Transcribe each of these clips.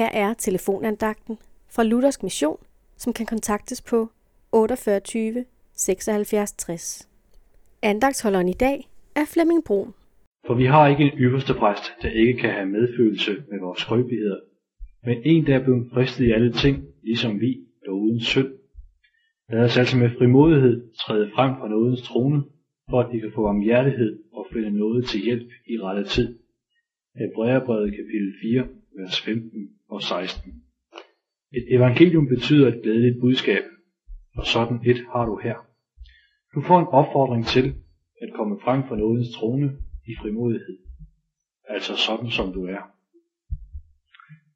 Her er telefonandagten fra Luthersk Mission, som kan kontaktes på 48 76 60. Andagtsholderen i dag er Flemming Brun. For vi har ikke en øverste præst, der ikke kan have medfølelse med vores skrøbeligheder, men en, der er blevet fristet i alle ting, ligesom vi, dog uden synd. Lad os altså med frimodighed træde frem for nådens trone, for at vi kan få om hjertighed og finde noget til hjælp i rette tid. Hebræerbrevet kapitel 4, vers 15 og 16. Et evangelium betyder et glædeligt budskab, og sådan et har du her. Du får en opfordring til at komme frem for nådens trone i frimodighed, altså sådan som du er.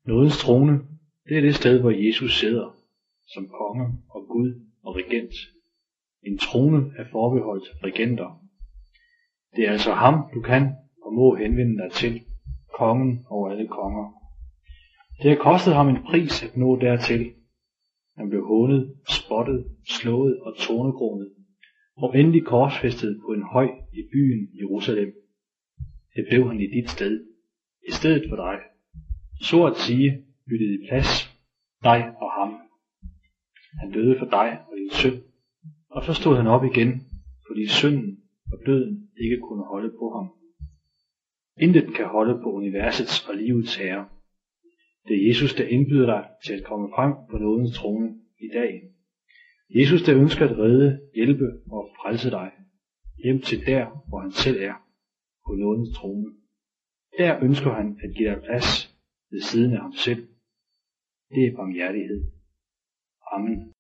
Nådens trone, det er det sted, hvor Jesus sidder, som konge og Gud og regent. En trone er forbeholdt regenter. Det er altså ham, du kan og må henvende dig til, kongen over alle konger. Det har kostet ham en pris at nå dertil. Han blev hånet, spottet, slået og tornekronet, og endelig korsfæstet på en høj i byen Jerusalem. Det blev han i dit sted, i stedet for dig. Så at sige, byttede i plads, dig og ham. Han døde for dig og din synd, og så stod han op igen, fordi synden og døden ikke kunne holde på ham. Intet kan holde på universets og livets herre. Det er Jesus, der indbyder dig til at komme frem på nådens trone i dag. Jesus, der ønsker at redde, hjælpe og frelse dig hjem til der, hvor han selv er, på nådens trone. Der ønsker han at give dig plads ved siden af ham selv. Det er barmhjertighed. Amen.